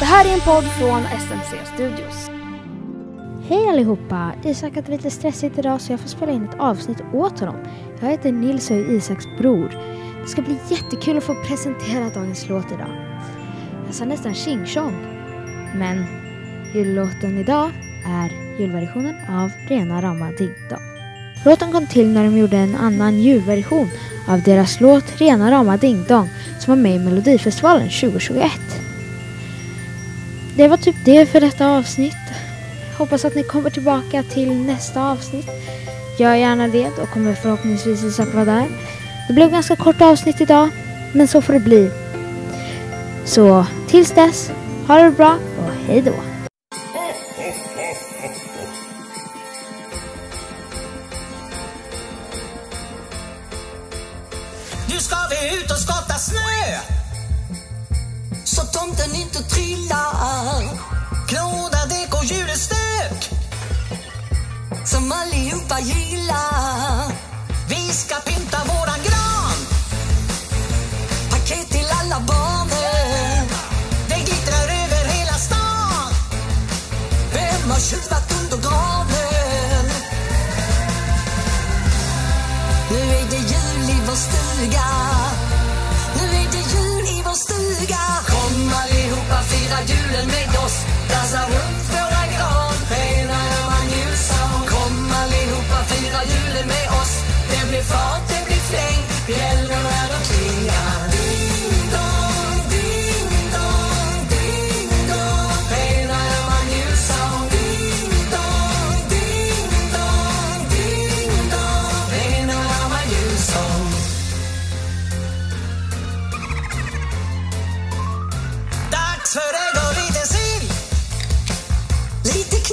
Det här är en podd från SMC Studios. Hej allihopa! Isak har det lite stressigt idag så jag får spela in ett avsnitt åt honom. Jag heter Nils och är Isaks bror. Det ska bli jättekul att få presentera dagens låt idag. Jag sa nästan tjing tjong. Men jullåten idag är julversionen av Rena rama Ding Dong. Låten kom till när de gjorde en annan julversion av deras låt Rena rama Ding Dong som var med i Melodifestivalen 2021. Det var typ det för detta avsnitt. Hoppas att ni kommer tillbaka till nästa avsnitt. Gör gärna det, och kommer förhoppningsvis Isak vara där. Det blev ganska kort avsnitt idag, men så får det bli. Så tills dess, ha det bra och hej då! Nu ska vi ut och skotta snö tomten inte trillar. Klåda, däck och julestök Som allihopa gillar. Vi ska pynta våran gran. Paket till alla barnen. Det glittrar över hela stan. Vem har tjuvat under granen? Nu är det jul i vår stuga. Nu är det fira julen med oss Dansa runt våra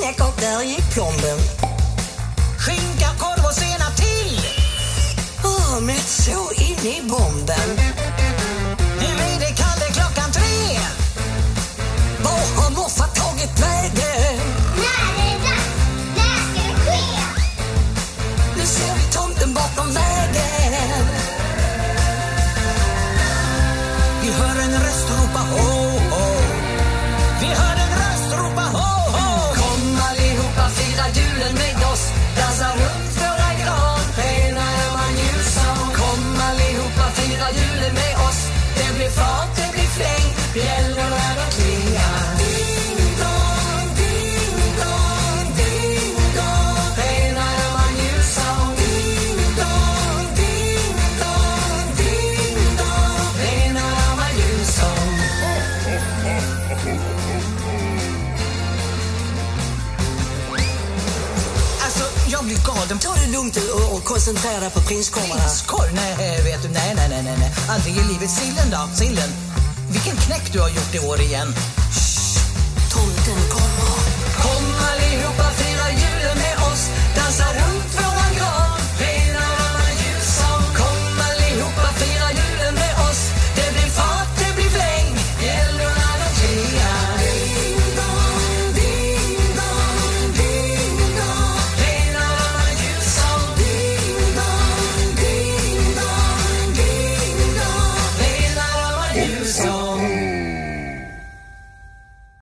Knäck och där gick plomben. Skinka, korv och senap till! Åh, mätt så in i bomben? Nu är det Kalle klockan tre. Var har morfar tagit vägen? Nu ser vi tomten bakom vägen. Vi hör en röst ropa ho, blir galen Ta det lugnt och, och koncentrera dig på prinskorvarna Prinskorv? Nej, vet du, nej, nej, nej, nej, nej. Aldrig i livet. Sillen då? Sillen? Vilken knäck du har gjort i år igen. Tomten